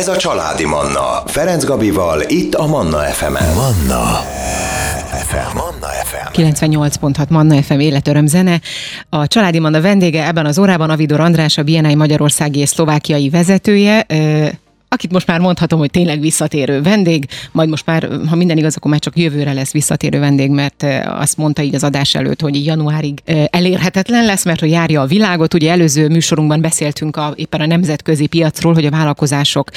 Ez a Családi Manna. Ferenc Gabival, itt a Manna FM-en. Manna FM. Manna FM. 98.6 Manna FM életöröm zene. A Családi Manna vendége ebben az órában Avidor András, a BNI Magyarországi és Szlovákiai vezetője akit most már mondhatom, hogy tényleg visszatérő vendég, majd most már, ha minden igaz, akkor már csak jövőre lesz visszatérő vendég, mert azt mondta így az adás előtt, hogy januárig elérhetetlen lesz, mert hogy járja a világot. Ugye előző műsorunkban beszéltünk a, éppen a nemzetközi piacról, hogy a vállalkozások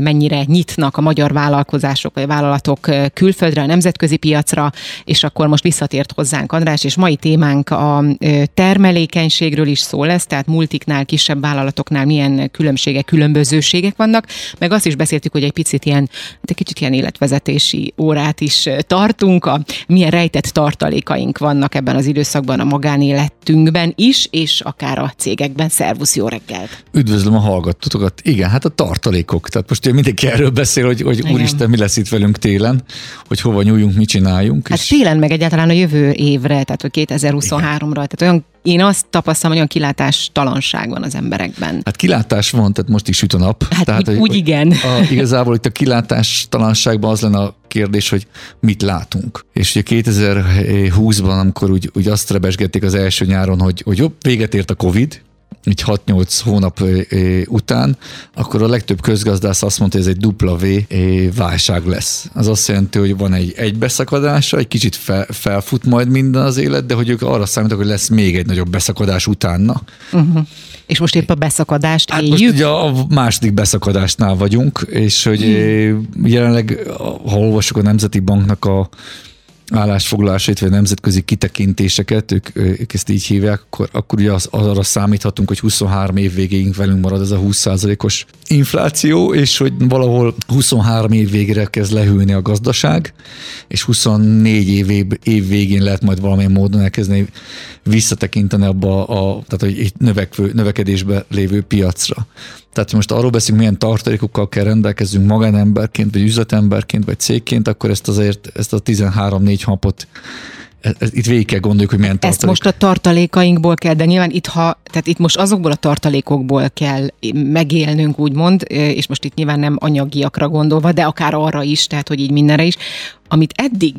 mennyire nyitnak a magyar vállalkozások vagy vállalatok külföldre, a nemzetközi piacra, és akkor most visszatért hozzánk András, és mai témánk a termelékenységről is szó lesz, tehát multiknál, kisebb vállalatoknál milyen különbségek, különbözőségek vannak, meg azt is beszéltük, hogy egy picit ilyen, hát egy kicsit ilyen életvezetési órát is tartunk, a milyen rejtett tartalékaink vannak ebben az időszakban a magánéletünkben is, és akár a cégekben. Szervusz, jó reggelt! Üdvözlöm a hallgatókat. Igen, hát a tartalékok. Tehát most mindenki erről beszél, hogy, hogy úristen, mi lesz itt velünk télen, hogy hova nyúljunk, mit csináljunk. Hát és... télen, meg egyáltalán a jövő évre, tehát hogy 2023-ra, tehát olyan én azt tapasztalom, hogy olyan kilátástalanság van az emberekben. Hát kilátás van, tehát most is süt a nap. Hát tehát, úgy, úgy igen. A, igazából itt a kilátástalanságban az lenne a kérdés, hogy mit látunk. És ugye 2020-ban, amikor úgy, úgy azt rebesgették az első nyáron, hogy, hogy jobb, véget ért a Covid, így 6-8 hónap után, akkor a legtöbb közgazdász azt mondta, hogy ez egy dupla V válság lesz. Az azt jelenti, hogy van egy egybeszakadása, egy kicsit fel, felfut majd minden az élet, de hogy ők arra számítanak, hogy lesz még egy nagyobb beszakadás utána. Uh-huh. És most épp a beszakadást hát éljük? Most ugye a második beszakadásnál vagyunk, és hogy hmm. jelenleg, ha olvasok a Nemzeti Banknak a állásfoglalásait, vagy nemzetközi kitekintéseket, ők, ők ezt így hívják, akkor, akkor ugye az, arra számíthatunk, hogy 23 év végéig velünk marad ez a 20%-os infláció, és hogy valahol 23 év végére kezd lehűlni a gazdaság, és 24 év, év végén lehet majd valamilyen módon elkezdeni visszatekinteni abba a, tehát egy növekvő, növekedésbe lévő piacra. Tehát most arról beszélünk, milyen tartalékokkal kell rendelkezünk magánemberként, vagy üzletemberként, vagy cégként, akkor ezt azért, ezt a 13-4 hapot e, e, itt végig kell gondoljuk, hogy milyen tartalék. Ezt most a tartalékainkból kell, de nyilván itt, ha, tehát itt most azokból a tartalékokból kell megélnünk, úgymond, és most itt nyilván nem anyagiakra gondolva, de akár arra is, tehát hogy így mindenre is, amit eddig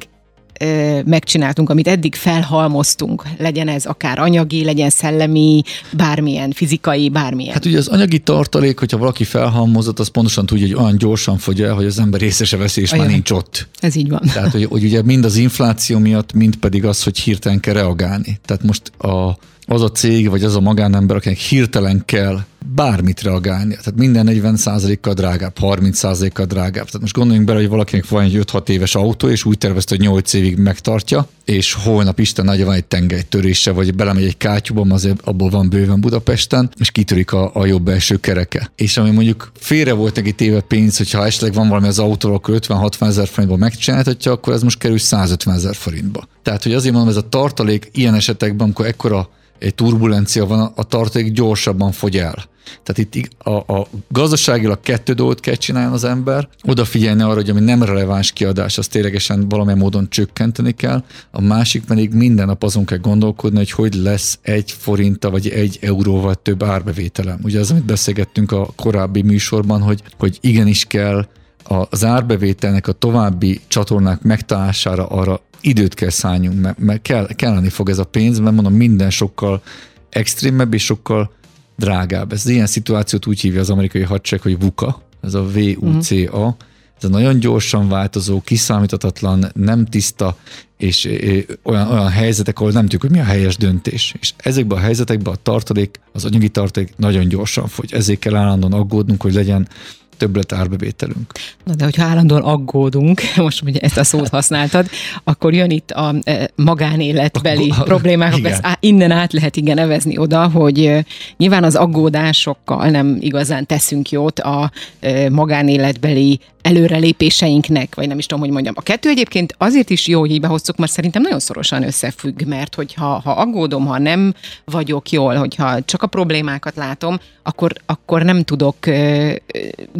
megcsináltunk, amit eddig felhalmoztunk, legyen ez akár anyagi, legyen szellemi, bármilyen fizikai, bármilyen. Hát ugye az anyagi tartalék, hogyha valaki felhalmozott, az pontosan tudja, hogy olyan gyorsan fogy el, hogy az ember észre se veszi, és Olyan. már nincs ott. Ez így van. Tehát, hogy, hogy ugye mind az infláció miatt, mind pedig az, hogy hirtelen kell reagálni. Tehát most a, az a cég, vagy az a magánember, akinek hirtelen kell bármit reagálni. Tehát minden 40%-kal drágább, 30%-kal drágább. Tehát most gondoljunk bele, hogy valakinek van egy 5-6 éves autó, és úgy tervezte, hogy 8 évig megtartja, és holnap Isten nagy van egy tengelytörése, vagy belemegy egy kátyúba, azért abból van bőven Budapesten, és kitörik a, a jobb első kereke. És ami mondjuk félre volt neki téve pénz, hogyha esetleg van valami az autóról, akkor 50-60 ezer forintba megcsináltatja, akkor ez most kerül 150 ezer forintba. Tehát, hogy azért mondom, ez a tartalék ilyen esetekben, amikor ekkora egy turbulencia van, a tartalék gyorsabban fogy el. Tehát itt a, a gazdaságilag kettő dolgot kell csinálni az ember, odafigyelni arra, hogy ami nem releváns kiadás, azt ténylegesen valamilyen módon csökkenteni kell, a másik pedig minden nap azon kell gondolkodni, hogy hogy lesz egy forinta vagy egy euróval több árbevételem. Ugye az, amit beszélgettünk a korábbi műsorban, hogy, hogy igenis kell az árbevételnek a további csatornák megtalálására arra időt kell szálljunk, mert, mert kell, kelleni fog ez a pénz, mert mondom, minden sokkal extrémebb és sokkal drágább. Ez ilyen szituációt úgy hívja az amerikai hadsereg, hogy VUCA, ez a V-U-C-A, ez a nagyon gyorsan változó, kiszámíthatatlan, nem tiszta, és olyan, olyan helyzetek, ahol nem tudjuk, hogy mi a helyes döntés. És ezekben a helyzetekben a tartalék, az anyagi tartalék nagyon gyorsan fogy. Ezért kell állandóan aggódnunk, hogy legyen többlet árbevételünk. Na de hogyha állandóan aggódunk, most ugye ezt a szót használtad, akkor jön itt a e, magánéletbeli a, problémák, ezt innen át lehet igen nevezni oda, hogy e, nyilván az aggódásokkal nem igazán teszünk jót a e, magánéletbeli előrelépéseinknek, vagy nem is tudom, hogy mondjam. A kettő egyébként azért is jó, hogy így behoztuk, mert szerintem nagyon szorosan összefügg, mert hogyha ha aggódom, ha nem vagyok jól, hogyha csak a problémákat látom, akkor, akkor nem tudok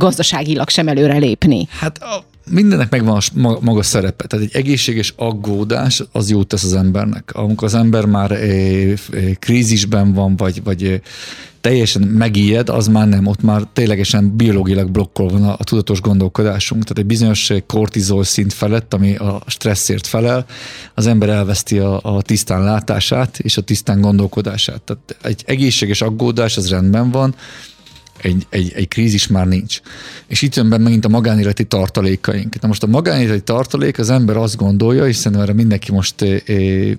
gazdaságilag sem előrelépni. Hát a, mindennek megvan a maga szerepe. Tehát egy egészséges aggódás az jót tesz az embernek. Amikor az ember már eh, eh, krízisben van, vagy, vagy eh, teljesen megijed, az már nem, ott már ténylegesen biológilag blokkol van a, a tudatos gondolkodásunk. Tehát egy bizonyos kortizol szint felett, ami a stresszért felel, az ember elveszti a, a tisztán látását és a tisztán gondolkodását. Tehát egy egészséges aggódás, az rendben van, egy, egy, egy krízis már nincs. És itt jön be megint a magánéleti tartalékaink. Na most a magánéleti tartalék, az ember azt gondolja, és szerintem erre mindenki most é, é,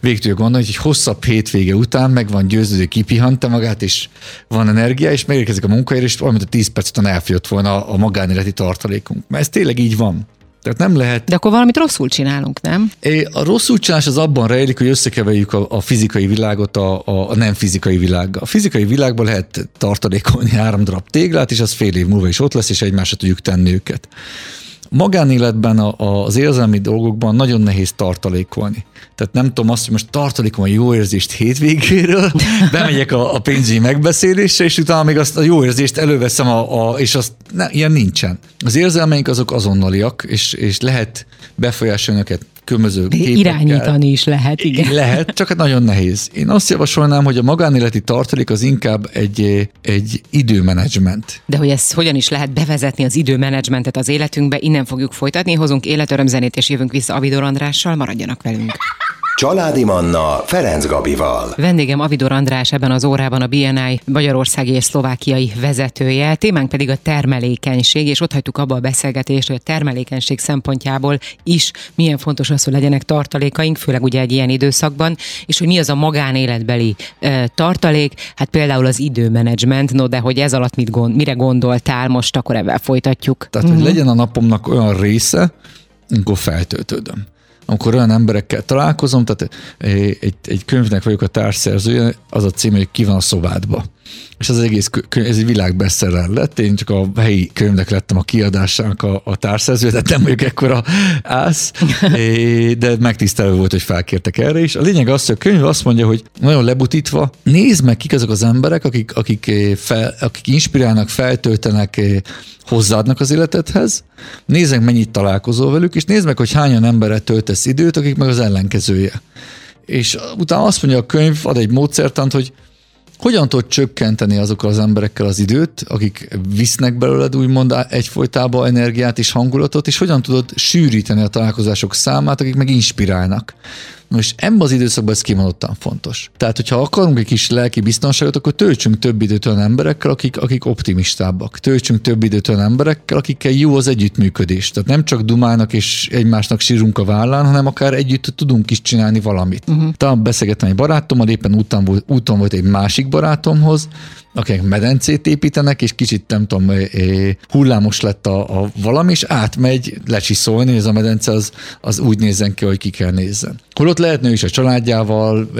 végtől gondolja, hogy egy hosszabb hétvége után meg van győződő, kipihanta magát, és van energia, és megérkezik a munkahelyre, és valamint a 10 perc után elfogyott volna a, a magánéleti tartalékunk. Mert ez tényleg így van. Tehát nem lehet... De akkor valamit rosszul csinálunk, nem? A rosszul csinálás az abban rejlik, hogy összekeverjük a, a fizikai világot a, a, nem fizikai világgal. A fizikai világban lehet tartalékolni három darab téglát, és az fél év múlva is ott lesz, és egymásra tudjuk tenni őket. Magánéletben a, az érzelmi dolgokban nagyon nehéz tartalékolni. Tehát nem tudom azt, hogy most tartalékom a jó érzést hétvégéről, bemegyek a, a pénzügyi megbeszélésre, és utána még azt a jó érzést előveszem, a, a, és azt ne, ilyen nincsen. Az érzelmeink azok azonnaliak, és, és lehet befolyásolni őket különböző képekkel. Irányítani is lehet, igen. Lehet, csak hát nagyon nehéz. Én azt javasolnám, hogy a magánéleti tartalék az inkább egy, egy időmenedzsment. De hogy ezt hogyan is lehet bevezetni az időmenedzsmentet az életünkbe, innen fogjuk folytatni. Hozunk életörömzenét, és jövünk vissza Avidor Andrással, maradjanak velünk. Családi Manna Ferenc Gabival. Vendégem Avidor András ebben az órában a BNI magyarországi és szlovákiai vezetője. Témánk pedig a termelékenység, és ott hagytuk abba a beszélgetést, hogy a termelékenység szempontjából is milyen fontos az, hogy legyenek tartalékaink, főleg ugye egy ilyen időszakban, és hogy mi az a magánéletbeli e, tartalék, hát például az időmenedzsment, no de hogy ez alatt mit gond, mire gondoltál, most akkor ebben folytatjuk. Tehát, hogy uh-huh. legyen a napomnak olyan része, amikor feltöltődöm amikor olyan emberekkel találkozom, tehát egy, egy könyvnek vagyok a társszerzője, az a cím, hogy ki van a szobádba. És az egész könyv, ez egy világbeszélel lett, én csak a helyi könyvnek lettem a kiadásának a, a társszerzője, tehát nem vagyok ekkora ász, de megtisztelő volt, hogy felkértek erre is. A lényeg az, hogy a könyv azt mondja, hogy nagyon lebutítva, nézd meg kik azok az emberek, akik, akik, fel, akik inspirálnak, feltöltenek, hozzáadnak az életedhez, nézd meg, mennyit találkozol velük, és nézd meg, hogy hányan emberre töltesz időt, akik meg az ellenkezője. És utána azt mondja a könyv, ad egy módszertant, hogy hogyan tudod csökkenteni azokkal az emberekkel az időt, akik visznek belőled úgymond egyfolytában energiát és hangulatot, és hogyan tudod sűríteni a találkozások számát, akik meg inspirálnak. Most ebben az időszakban ez kimondottan fontos. Tehát, hogyha akarunk egy kis lelki biztonságot, akkor töltsünk több időt olyan emberekkel, akik, akik optimistábbak. Töltsünk több időt olyan emberekkel, akikkel jó az együttműködés. Tehát nem csak dumálnak és egymásnak sírunk a vállán, hanem akár együtt tudunk is csinálni valamit. Uh-huh. Talán beszélgettem egy barátommal, éppen úton volt, úton volt egy másik barátomhoz, akik medencét építenek, és kicsit nem tudom, hullámos lett a, a valami, és átmegy lecsiszolni, és ez a medence az, az úgy nézzen ki, hogy ki kell nézzen. Holott lehetne is a családjával,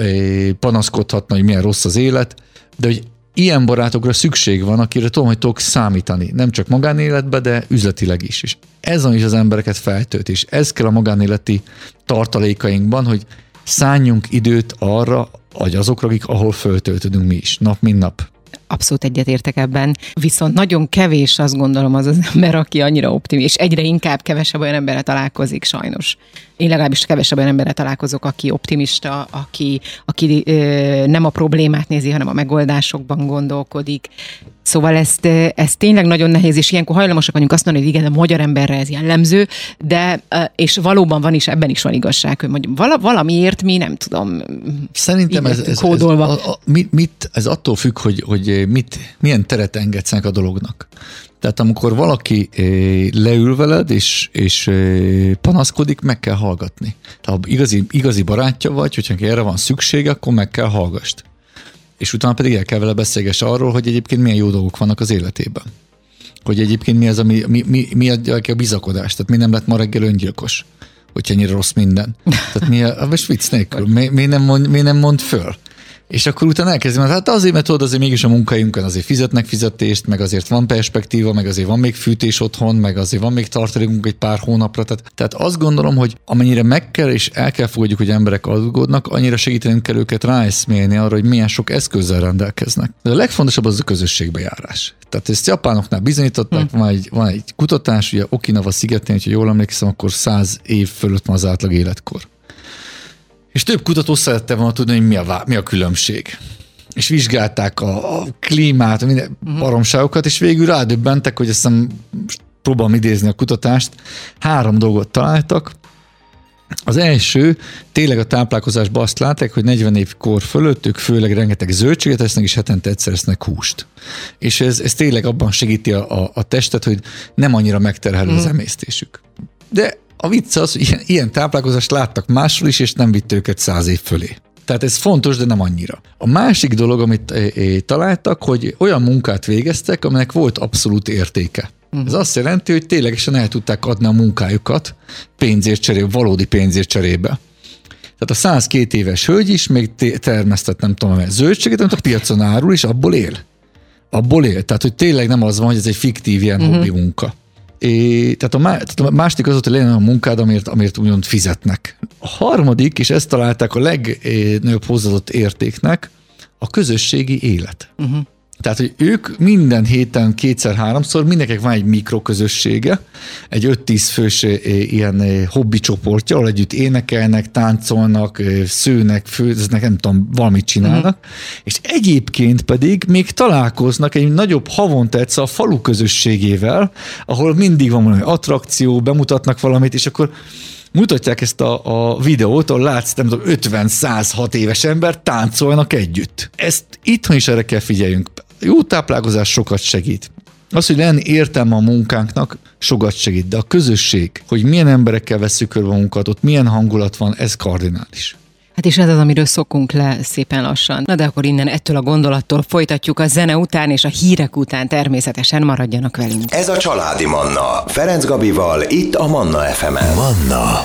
panaszkodhatna, hogy milyen rossz az élet, de hogy ilyen barátokra szükség van, akire tudom, hogy tudok számítani. Nem csak magánéletben, de üzletileg is. És ez is az embereket feltölt, és ez kell a magánéleti tartalékainkban, hogy szálljunk időt arra, vagy azokra, akik ahol föltöltődünk mi is, nap mint nap. Abszolút egyetértek ebben. Viszont nagyon kevés azt gondolom az az ember, aki annyira optimista, és egyre inkább kevesebb olyan emberre találkozik sajnos. Én legalábbis kevesebb olyan emberre találkozok, aki optimista, aki, aki ö, nem a problémát nézi, hanem a megoldásokban gondolkodik. Szóval ezt, ez tényleg nagyon nehéz, és ilyenkor hajlamosak vagyunk azt mondani, hogy igen, a magyar emberre ez jellemző, de és valóban van is, ebben is van igazság, hogy mondjuk valamiért mi nem tudom. Szerintem ez, ez, ez, a, a, mit, mit, ez attól függ, hogy, hogy mit, milyen teret engedsz a dolognak. Tehát amikor valaki leül veled, és, és panaszkodik, meg kell hallgatni. Tehát ha igazi, igazi barátja vagy, hogyha erre van szüksége, akkor meg kell hallgast és utána pedig el kell vele beszélges arról, hogy egyébként milyen jó dolgok vannak az életében. Hogy egyébként mi az, ami, mi, mi, mi a, bizakodás, tehát mi nem lett ma reggel öngyilkos, hogyha ennyire rossz minden. Tehát mi a, a vicc nélkül, mi, mi, nem mond, mi nem mond föl. És akkor utána elkezdem, hát azért, mert tudod, azért mégis a munkájunkon azért fizetnek fizetést, meg azért van perspektíva, meg azért van még fűtés otthon, meg azért van még tartalékunk egy pár hónapra. Tehát, tehát azt gondolom, hogy amennyire meg kell és el kell fogadjuk, hogy emberek aggódnak, annyira segítenünk kell őket ráeszmélni arra, hogy milyen sok eszközzel rendelkeznek. De a legfontosabb az a közösségbe járás. Tehát ezt japánoknál bizonyították, hmm. van, egy, van egy kutatás, ugye Okinawa szigetén, hogyha jól emlékszem, akkor száz év fölött van az átlag életkor. És több kutató szerette volna tudni, hogy mi a, mi a különbség. És vizsgálták a, a klímát, minden uh-huh. baromságokat, és végül rádöbbentek, hogy ezt próbálom idézni a kutatást, három dolgot találtak. Az első, tényleg a táplálkozásban azt látják, hogy 40 év kor fölött ők főleg rengeteg zöldséget esznek, és hetente egyszer esznek húst. És ez, ez tényleg abban segíti a, a, a testet, hogy nem annyira megterhelő mm. az emésztésük. De a vicc az, hogy ilyen, ilyen táplálkozást láttak máshol is, és nem vitt őket száz év fölé. Tehát ez fontos, de nem annyira. A másik dolog, amit eh, eh, találtak, hogy olyan munkát végeztek, aminek volt abszolút értéke. Uh-huh. Ez azt jelenti, hogy ténylegesen el tudták adni a munkájukat pénzért cserébe, valódi pénzért cserébe. Tehát a 102 éves hölgy is még termesztett, nem tudom, zöldséget, amit a piacon árul, és abból él. Abból él. Tehát, hogy tényleg nem az van, hogy ez egy fiktív ilyen uh-huh. hobbi munka. É, tehát, a, tehát a második az hogy legyen a munkád, amért, amért úgymond fizetnek. A harmadik, és ezt találták a legnagyobb hozzáadott értéknek, a közösségi élet. Uh-huh. Tehát, hogy ők minden héten kétszer-háromszor, mindenkinek van egy mikroközössége, egy 5-10 fős ilyen hobbi csoportja, ahol együtt énekelnek, táncolnak, szőnek, főznek, nem tudom, valamit csinálnak, uh-huh. és egyébként pedig még találkoznak egy nagyobb havonta egyszer a falu közösségével, ahol mindig van valami attrakció, bemutatnak valamit, és akkor mutatják ezt a, a videót, ahol látsz, nem tudom, 50-106 éves ember táncolnak együtt. Ezt itthon is erre kell figyeljünk jó táplálkozás sokat segít. Az, hogy lenni értelme a munkánknak, sokat segít, de a közösség, hogy milyen emberekkel veszük körbe a munkát, ott milyen hangulat van, ez kardinális. Hát és ez az, amiről szokunk le szépen lassan. Na de akkor innen ettől a gondolattól folytatjuk a zene után és a hírek után természetesen maradjanak velünk. Ez a Családi Manna. Ferenc Gabival, itt a Manna FM-en. Manna.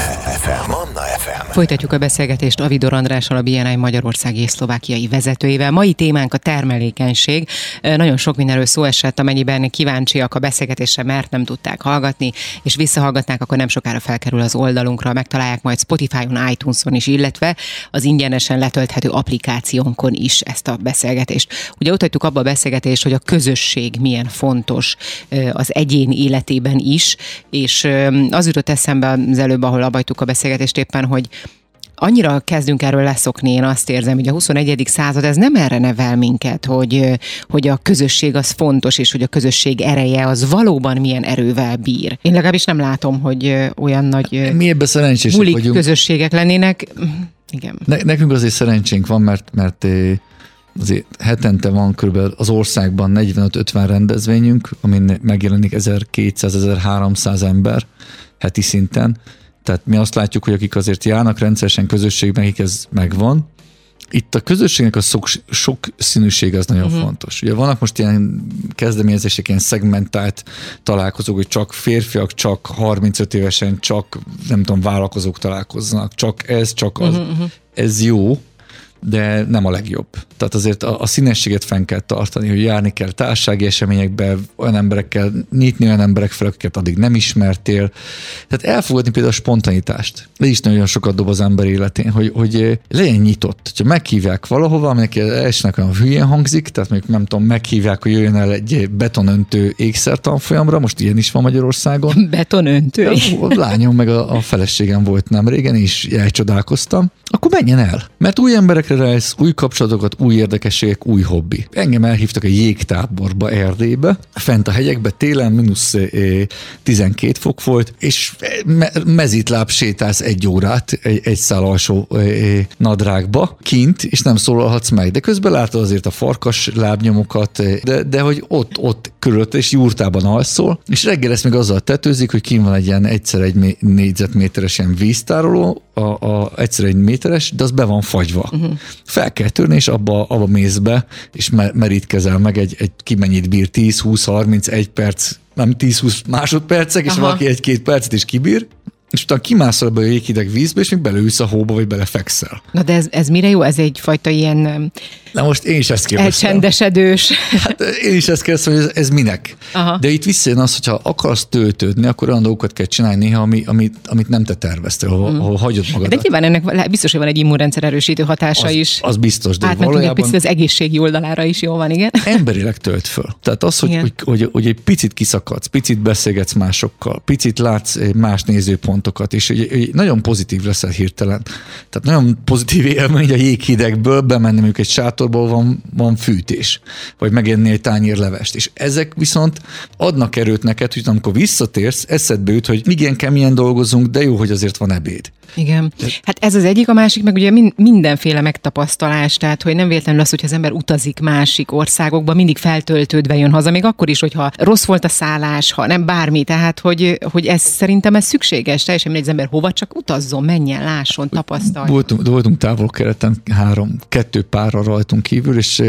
FM. Manna FM. Folytatjuk a beszélgetést Avidor Andrással, a BNI Magyarországi és Szlovákiai vezetőjével. Mai témánk a termelékenység. Nagyon sok mindenről szó esett, amennyiben kíváncsiak a beszélgetésre, mert nem tudták hallgatni, és visszahallgatnák, akkor nem sokára felkerül az oldalunkra, megtalálják majd Spotify-on, iTunes-on is, illetve az ingyenesen letölthető applikációnkon is ezt a beszélgetést. Ugye ott hagytuk abba a beszélgetést, hogy a közösség milyen fontos az egyén életében is, és az jutott eszembe az előbb, ahol abajtuk a beszélgetést éppen, hogy annyira kezdünk erről leszokni, én azt érzem, hogy a 21. század ez nem erre nevel minket, hogy, hogy a közösség az fontos, és hogy a közösség ereje az valóban milyen erővel bír. Én legalábbis nem látom, hogy olyan nagy Mi ebben szerencsések vagyunk. közösségek lennének. Igen. Ne, nekünk azért szerencsénk van, mert, mert azért hetente van kb. az országban 45-50 rendezvényünk, amin megjelenik 1200-1300 ember heti szinten, tehát mi azt látjuk, hogy akik azért járnak rendszeresen közösségben, akik ez megvan, itt a közösségnek a sok, sok színűség az nagyon uh-huh. fontos. Ugye vannak most ilyen kezdeményezések, ilyen szegmentált találkozók, hogy csak férfiak, csak 35 évesen, csak nem tudom, vállalkozók találkoznak, csak ez, csak az. Uh-huh. Ez jó, de nem a legjobb. Tehát azért a, a színességet fenn kell tartani, hogy járni kell társági eseményekbe, olyan emberekkel, nyitni olyan emberek fel, akiket addig nem ismertél. Tehát elfogadni például a spontanitást. Ez is nagyon sokat dob az ember életén, hogy, hogy legyen nyitott. Ha meghívják valahova, aminek esnek olyan hülyén hangzik, tehát még nem tudom, meghívják, hogy jöjjön el egy betonöntő ékszertanfolyamra, most ilyen is van Magyarországon. Betonöntő? A lányom meg a, a feleségem volt nem régen, és elcsodálkoztam. Akkor menjen el, mert új emberek emberekre rájössz, új kapcsolatokat, új érdekességek, új hobbi. Engem elhívtak egy jégtáborba Erdélybe, fent a hegyekbe, télen mínusz 12 eh, fok volt, és me- mezitláb sétálsz egy órát egy, egy szál alsó eh, nadrágba kint, és nem szólalhatsz meg. De közben látod azért a farkas lábnyomokat, eh, de, de hogy ott, ott körülött, és jurtában alszol, és reggel ezt még azzal tetőzik, hogy kim van egy ilyen egyszer egy négyzetméteres ilyen víztároló, a, a, egyszer egy méteres, de az be van fagyva. Uh-huh. Fel kell törni, és abba, abba mész be, és merítkezel meg egy, egy ki mennyit bír, 10, 20, 30, egy perc, nem 10-20 másodpercek, és Aha. valaki egy-két percet is kibír, és utána kimászol ebből a jéghideg vízbe, és még beleülsz a hóba, vagy belefekszel. Na de ez, ez mire jó? Ez egyfajta ilyen Na most én is ezt kérdeztem. Elcsendesedős. Hát én is ezt kérdeztem, hogy ez, ez minek. Aha. De itt visszajön az, hogyha akarsz töltődni, akkor olyan dolgokat kell csinálni néha, ami, amit, amit nem te terveztél, ahol, mm. ahol hagyod magad. De nyilván ennek biztos, hogy van egy immunrendszer erősítő hatása az, is. Az biztos, de Átmentünk valójában... egy picit az egészségi oldalára is, jó van, igen. Emberileg tölt föl. Tehát az, hogy, hogy, hogy, hogy egy picit kiszakadsz, picit beszélgetsz másokkal, picit látsz más nézőpontokat, és hogy, hogy nagyon pozitív leszel hirtelen. Tehát nagyon pozitív élmény a jéghidegből bemenni mondjuk egy sátorból van, van fűtés, vagy megenni egy tányér levest. És ezek viszont adnak erőt neked, hogy amikor visszatérsz, eszedbe jut, hogy igen, keményen dolgozunk, de jó, hogy azért van ebéd. Igen. Hát ez az egyik, a másik meg ugye mindenféle megtapasztalás, tehát hogy nem véletlenül az, hogy az ember utazik másik országokba, mindig feltöltődve jön haza, még akkor is, hogyha rossz volt a szállás, ha nem bármi, tehát hogy, hogy ez szerintem ez szükséges, teljesen mindegy, az ember hova csak utazzon, menjen, lásson, tapasztaljon. Voltunk, voltunk távol-keleten három, kettő párra rajtunk kívül, és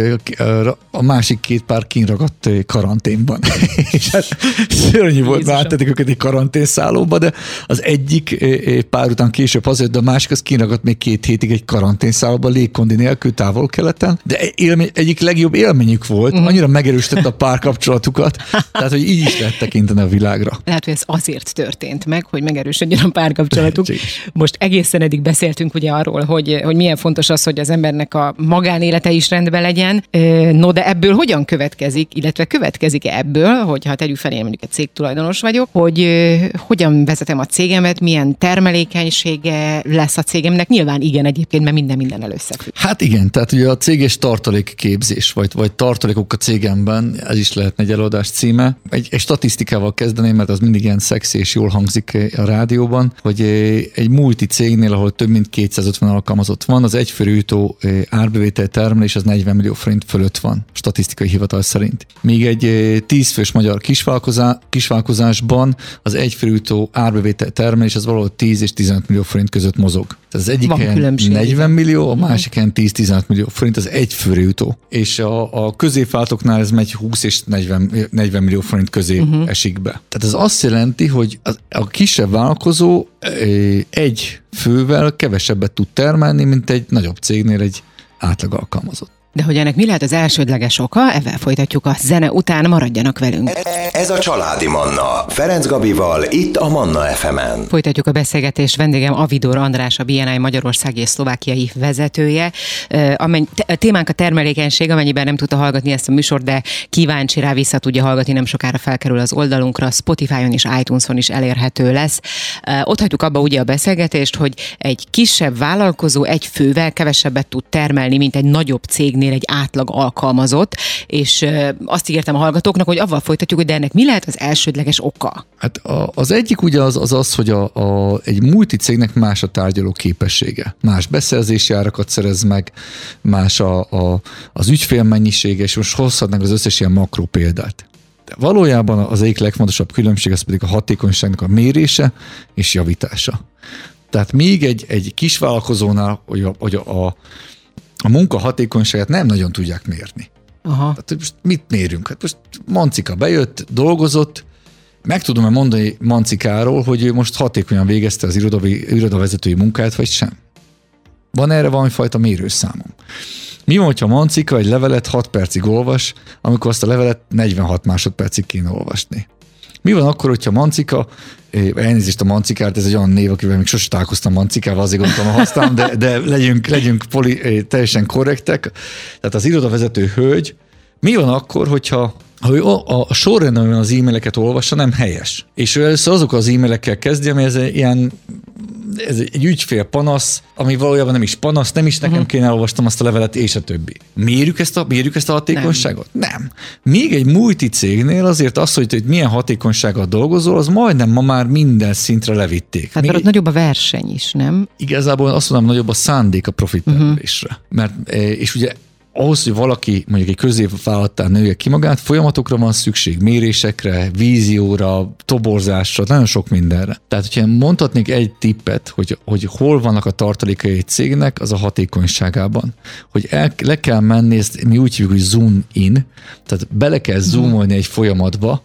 a másik két pár kinragadt karanténban. és hát szörnyű volt, mert őket egy karanténszállóba, de az egyik pár után később hazajött, de a másik az kinagadt még két hétig egy karanténszállóba légkondi nélkül távol-keleten, de élmény, egyik legjobb élményük volt, uh-huh. annyira megerősítette a párkapcsolatukat, tehát hogy így is lehet tekinteni a világra. Lehet, hogy ez azért történt meg, hogy megerősödjön a párkapcsolatuk. Most egészen eddig beszéltünk ugye arról, hogy, hogy milyen fontos az, hogy az embernek a magánélete is rendben legyen. No, de ebből hogyan következik, illetve következik ebből, hogyha tegyük fel, én mondjuk egy cégtulajdonos vagyok, hogy hogyan vezetem a cégemet, milyen termelékenység, vége lesz a cégemnek? Nyilván igen egyébként, mert minden minden összefügg. Hát igen, tehát ugye a céges tartalékképzés, vagy, vagy tartalékok a cégemben, ez is lehetne egy előadás címe. Egy, egy statisztikával kezdeném, mert az mindig ilyen szexi és jól hangzik a rádióban, hogy egy multi cégnél, ahol több mint 250 alkalmazott van, az egyfőrűtó árbevétel termelés az 40 millió forint fölött van, statisztikai hivatal szerint. Míg egy 10 fős magyar kisvállalkozásban az egyfőrűtó árbevétel termelés az valahol 10 és 15 millió forint között mozog. Tehát az egyik helyen 40 millió, a másik helyen 10-15 millió forint az egy főre jutó. És a, a középváltóknál ez megy 20 és 40, 40 millió forint közé uh-huh. esik be. Tehát ez azt jelenti, hogy a, a kisebb vállalkozó egy fővel kevesebbet tud termelni, mint egy nagyobb cégnél egy átlag alkalmazott. De hogy ennek mi lehet az elsődleges oka, ezzel folytatjuk a zene után, maradjanak velünk. Ez a Családi Manna, Ferenc Gabival, itt a Manna FM-en. Folytatjuk a beszélgetést, vendégem Avidor András, a BNI Magyarországi és Szlovákiai vezetője. Amennyi, témánk a termelékenység, amennyiben nem tudta hallgatni ezt a műsort, de kíváncsi rá vissza tudja hallgatni, nem sokára felkerül az oldalunkra, Spotify-on és iTunes-on is elérhető lesz. Ott hagyjuk abba ugye a beszélgetést, hogy egy kisebb vállalkozó egy fővel kevesebbet tud termelni, mint egy nagyobb cég cégnél egy átlag alkalmazott, és azt ígértem a hallgatóknak, hogy avval folytatjuk, hogy de ennek mi lehet az elsődleges oka? Hát az egyik ugye az az, az hogy a, a, egy multi cégnek más a tárgyaló képessége. Más beszerzési árakat szerez meg, más a, a, az ügyfél mennyisége, és most hozhatnánk az összes ilyen makró példát. De valójában az egyik legfontosabb különbség, ez pedig a hatékonyságnak a mérése és javítása. Tehát még egy, egy kisvállalkozónál, hogy a, hogy a, a a munka hatékonyságát nem nagyon tudják mérni. Aha. Tehát most mit mérünk? Hát most Mancika bejött, dolgozott, meg tudom-e mondani Mancikáról, hogy ő most hatékonyan végezte az irodavi, irodavezetői munkát, vagy sem? Van erre valamifajta mérőszámom. Mi van, hogyha Mancika egy levelet 6 percig olvas, amikor azt a levelet 46 másodpercig kéne olvasni? Mi van akkor, hogyha Mancika, elnézést a Mancikát, ez egy olyan név, akivel még sosem találkoztam Mancikával, azért gondoltam, használom, de, de legyünk, legyünk poli, teljesen korrektek. Tehát az irodavezető hölgy, mi van akkor, hogyha ő a, a sorrendben az e-maileket olvassa, nem helyes. És ő először azok az e-mailekkel kezdi, ami ez ilyen ez egy ügyfél panasz, ami valójában nem is panasz, nem is nekem uh-huh. kéne elolvastam azt a levelet, és a többi. Mérjük ezt a, mérjük ezt a hatékonyságot? Nem. nem. Még egy multi cégnél azért az, hogy, hogy milyen hatékonysággal dolgozol, az majdnem ma már minden szintre levitték. Hát mert ott nagyobb a verseny is, nem? Igazából azt mondom, nagyobb a szándék a profittermelésre. Uh-huh. Mert, eh, és ugye ahhoz, hogy valaki mondjuk egy középvállalattán nője ki magát, folyamatokra van szükség, mérésekre, vízióra, toborzásra, nagyon sok mindenre. Tehát, hogyha mondhatnék egy tippet, hogy, hogy hol vannak a tartalékai egy cégnek, az a hatékonyságában. Hogy el, le kell menni, ezt mi úgy hívjuk, hogy zoom in, tehát bele kell zoomolni egy folyamatba,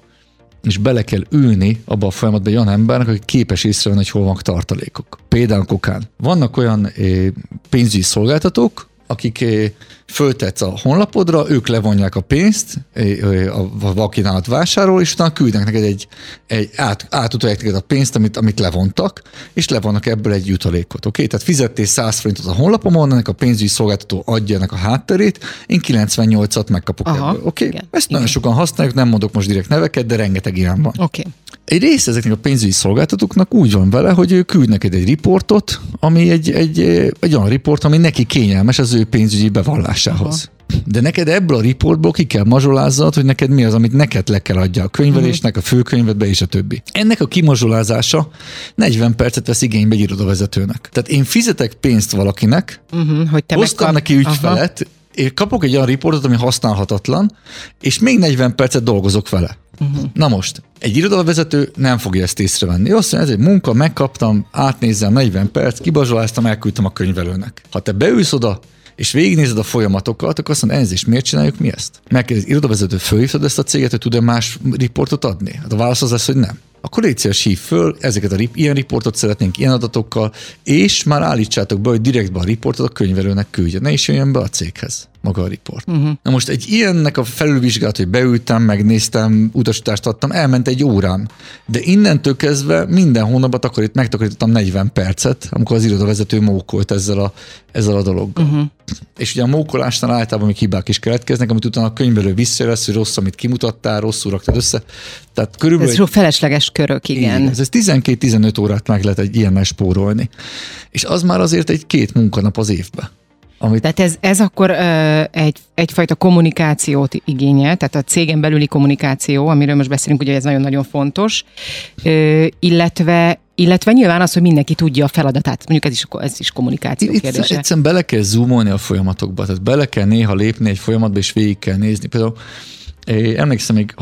és bele kell ülni abba a folyamatba egy olyan embernek, aki képes észrevenni, hogy hol vannak tartalékok. Például kokán. Vannak olyan eh, pénzügyi szolgáltatók, akik eh, föltetsz a honlapodra, ők levonják a pénzt, eh, a vakinálat vásárol, és utána küldnek neked egy, egy át, átutalják neked a pénzt, amit, amit levontak, és levonnak ebből egy jutalékot. Oké? Okay? Tehát fizettél 100 forintot a honlapomon, ennek a pénzügyi szolgáltató adja ennek a hátterét, én 98-at megkapok Aha, ebből. Oké? Okay? Ezt igen. nagyon sokan használjuk, nem mondok most direkt neveket, de rengeteg ilyen van. Oké. Okay. Egy része ezeknek a pénzügyi szolgáltatóknak úgy van vele, hogy ő küld neked egy riportot, ami egy, egy, egy olyan riport, ami neki kényelmes az ő pénzügyi bevallásához. Aha. De neked ebből a riportból ki kell mazsolázzad, hogy neked mi az, amit neked le kell adja a könyvelésnek, a főkönyvedbe és a többi. Ennek a kimazsolázása 40 percet vesz igénybe egy irodavezetőnek. Tehát én fizetek pénzt valakinek, uh-huh, hogy te hoztam megkap... neki ügyfelet, Aha. És kapok egy olyan riportot, ami használhatatlan, és még 40 percet dolgozok vele. Uh-huh. Na most, egy irodalvezető nem fogja ezt észrevenni. Azt mondja, ez egy munka, megkaptam, átnézem 40 perc, kibazsoláztam, elküldtem a könyvelőnek. Ha te beülsz oda, és végignézed a folyamatokat, akkor azt mondod, ez is miért csináljuk mi ezt? Megkérdez, irodavezető, fölhívtad ezt a céget, hogy tud-e más riportot adni? Hát a válasz az lesz, hogy nem akkor légy szíves, hív föl, ezeket a ilyen riportot szeretnénk ilyen adatokkal, és már állítsátok be, hogy direktben a riportot a könyvelőnek küldje. Ne is jöjjön be a céghez maga a riport. Uh-huh. Na most egy ilyennek a felülvizsgálat, hogy beültem, megnéztem, utasítást adtam, elment egy órám. De innentől kezdve minden hónapban takarít, megtakarítottam 40 percet, amikor az irodavezető mókolt ezzel a, ezzel a dologgal. Uh-huh. És ugye a mókolásnál általában még hibák is keletkeznek, amit utána a könyvelő visszajövesz, hogy rossz, amit kimutattál, rosszul raktad össze. Tehát körülbelül... Ez egy... felesleges körök, igen. igen ez 12-15 órát meg lehet egy ilyen spórolni. És az már azért egy két munkanap az évben. Amit... Tehát ez, ez akkor ö, egy, egyfajta kommunikációt igényel, tehát a cégen belüli kommunikáció, amiről most beszélünk, ugye ez nagyon-nagyon fontos, ö, illetve illetve nyilván az, hogy mindenki tudja a feladatát. Mondjuk ez is, ez is kommunikáció Itt kérdése. Egyszerűen bele kell zoomolni a folyamatokba, tehát bele kell néha lépni egy folyamatba, és végig kell nézni. Például emlékszem, még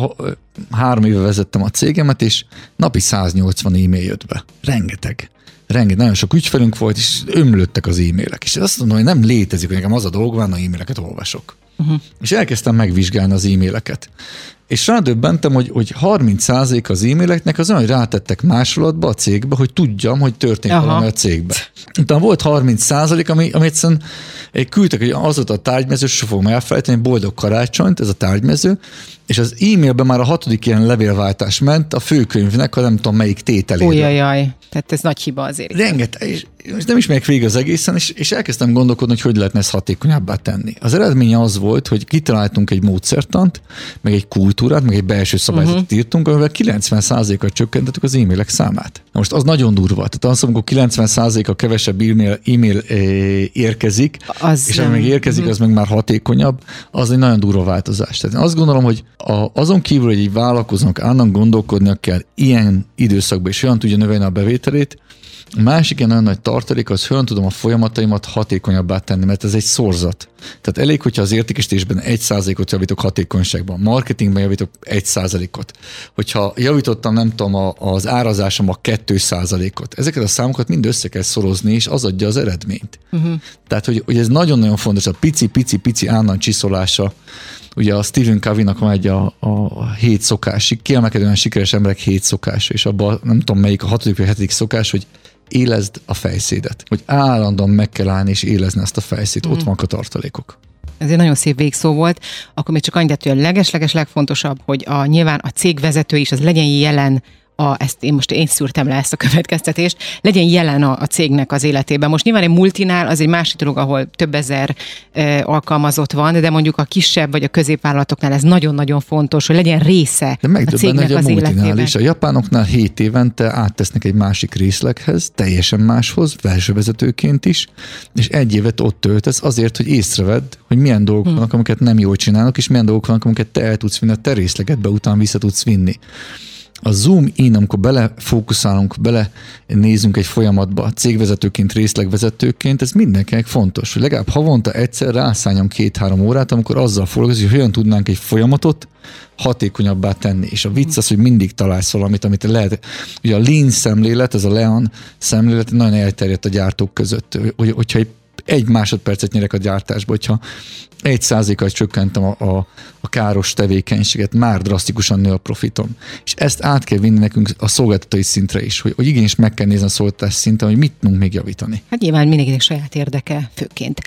három éve vezettem a cégemet, és napi 180 e-mail jött be. Rengeteg rengeteg, nagyon sok ügyfelünk volt, és ömlöttek az e-mailek. És azt mondom, hogy nem létezik, hogy nekem az a dolog van, e-maileket olvasok. Uh-huh. És elkezdtem megvizsgálni az e-maileket. És rádöbbentem, hogy, hogy 30% az e-maileknek az olyan, hogy rátettek másolatba a cégbe, hogy tudjam, hogy történt Aha. valami a cégbe. Utána volt 30%, ami, ami egyszerűen küldtek, hogy az volt a tárgymező, sosem fogom elfelejteni, boldog karácsonyt, ez a tárgymező, és az e-mailben már a hatodik ilyen levélváltás ment a főkönyvnek, a nem tudom melyik tételére. Ujjajaj, tehát ez nagy hiba azért. Rengeteg, és, és nem is megyek végig az egészen, és, és elkezdtem gondolkodni, hogy hogy lehetne ezt hatékonyabbá tenni. Az eredménye az volt, hogy kitaláltunk egy módszertant, meg egy kultúrát, meg egy belső szabályzatot uh-huh. írtunk, amivel 90%-kal csökkentettük az e-mailek számát. Na most az nagyon durva. Tehát az, amikor 90%-a kevesebb e-mail, e-mail érkezik, az és ami még érkezik, uh-huh. az meg már hatékonyabb, az egy nagyon durva változás. Tehát én azt gondolom, hogy a, azon kívül, hogy egy vállalkozónak állandóan gondolkodnia kell ilyen időszakban, és olyan tudja növelni a bevételét, a másik ilyen nagyon nagy tartalék, az hogyan tudom a folyamataimat hatékonyabbá tenni, mert ez egy szorzat. Tehát elég, hogyha az értékesítésben egy százalékot javítok hatékonyságban, marketingben javítok egy százalékot. Hogyha javítottam, nem tudom, az árazásom a kettő százalékot, ezeket a számokat mind össze kell szorozni, és az adja az eredményt. Uh-huh. Tehát, hogy, hogy ez nagyon-nagyon fontos, a pici-pici-pici állandó csiszolása ugye a Stephen Covey-nak van egy a, a hét szokás, kiemelkedően sikeres emberek hét szokása, és abban nem tudom melyik a hatodik vagy hetedik szokás, hogy élezd a fejszédet. Hogy állandóan meg kell állni és élezni ezt a fejszét. Mm. Ott vannak a tartalékok. Ez egy nagyon szép végszó volt. Akkor még csak annyit, hogy a legesleges legfontosabb, hogy a, nyilván a cég vezető is az legyen jelen a, ezt én most én szűrtem le ezt a következtetést, legyen jelen a, a cégnek az életében. Most nyilván egy multinál az egy másik dolog, ahol több ezer e, alkalmazott van, de mondjuk a kisebb vagy a középvállalatoknál ez nagyon-nagyon fontos, hogy legyen része de a cégnek hogy a az életében. Is. A japánoknál 7 évente áttesznek egy másik részleghez, teljesen máshoz, vezetőként is, és egy évet ott töltesz azért, hogy észrevedd, hogy milyen dolgok hmm. vannak, amiket nem jól csinálnak, és milyen dolgok vannak, amiket te el tudsz vinni a te részlegedbe, után vissza tudsz vinni a zoom in, amikor belefókuszálunk, bele nézünk egy folyamatba, cégvezetőként, részlegvezetőként, ez mindenkinek fontos, hogy legalább havonta egyszer rászálljam két-három órát, amikor azzal foglalkozik, hogy hogyan tudnánk egy folyamatot hatékonyabbá tenni. És a vicc az, hogy mindig találsz valamit, amit lehet. Ugye a lean szemlélet, ez a Lean szemlélet nagyon elterjedt a gyártók között. Hogy, hogyha egy egy másodpercet nyerek a gyártásba, hogyha egy százalékkal csökkentem a, a, a káros tevékenységet, már drasztikusan nő a profitom. És ezt át kell vinni nekünk a szolgáltatói szintre is, hogy, hogy igenis meg kell nézni a szolgáltatás szinten, hogy mit tudunk még javítani. Hát nyilván mindenkinek saját érdeke főként.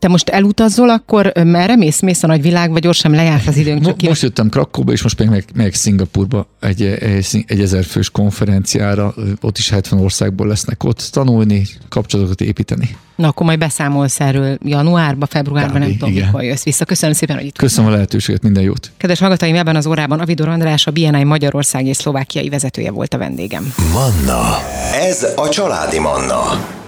Te most elutazol, akkor merre mész? Mész a nagyvilág, vagy gyorsan lejárt az időnk? Csak most jöttem Krakóba, és most pedig meg, meg Szingapurba egy, egy, egy ezerfős konferenciára, ott is 70 országból lesznek ott tanulni, kapcsolatokat építeni. Na, akkor majd beszámolsz erről januárba, februárban, nem tudom, igen. mikor jössz vissza. Köszönöm szépen, hogy itt Köszönöm a lehetőséget, minden jót. Kedves hallgatóim, ebben az órában Avidor András, a BNI Magyarország és Szlovákiai vezetője volt a vendégem. Manna. Ez a családi Manna.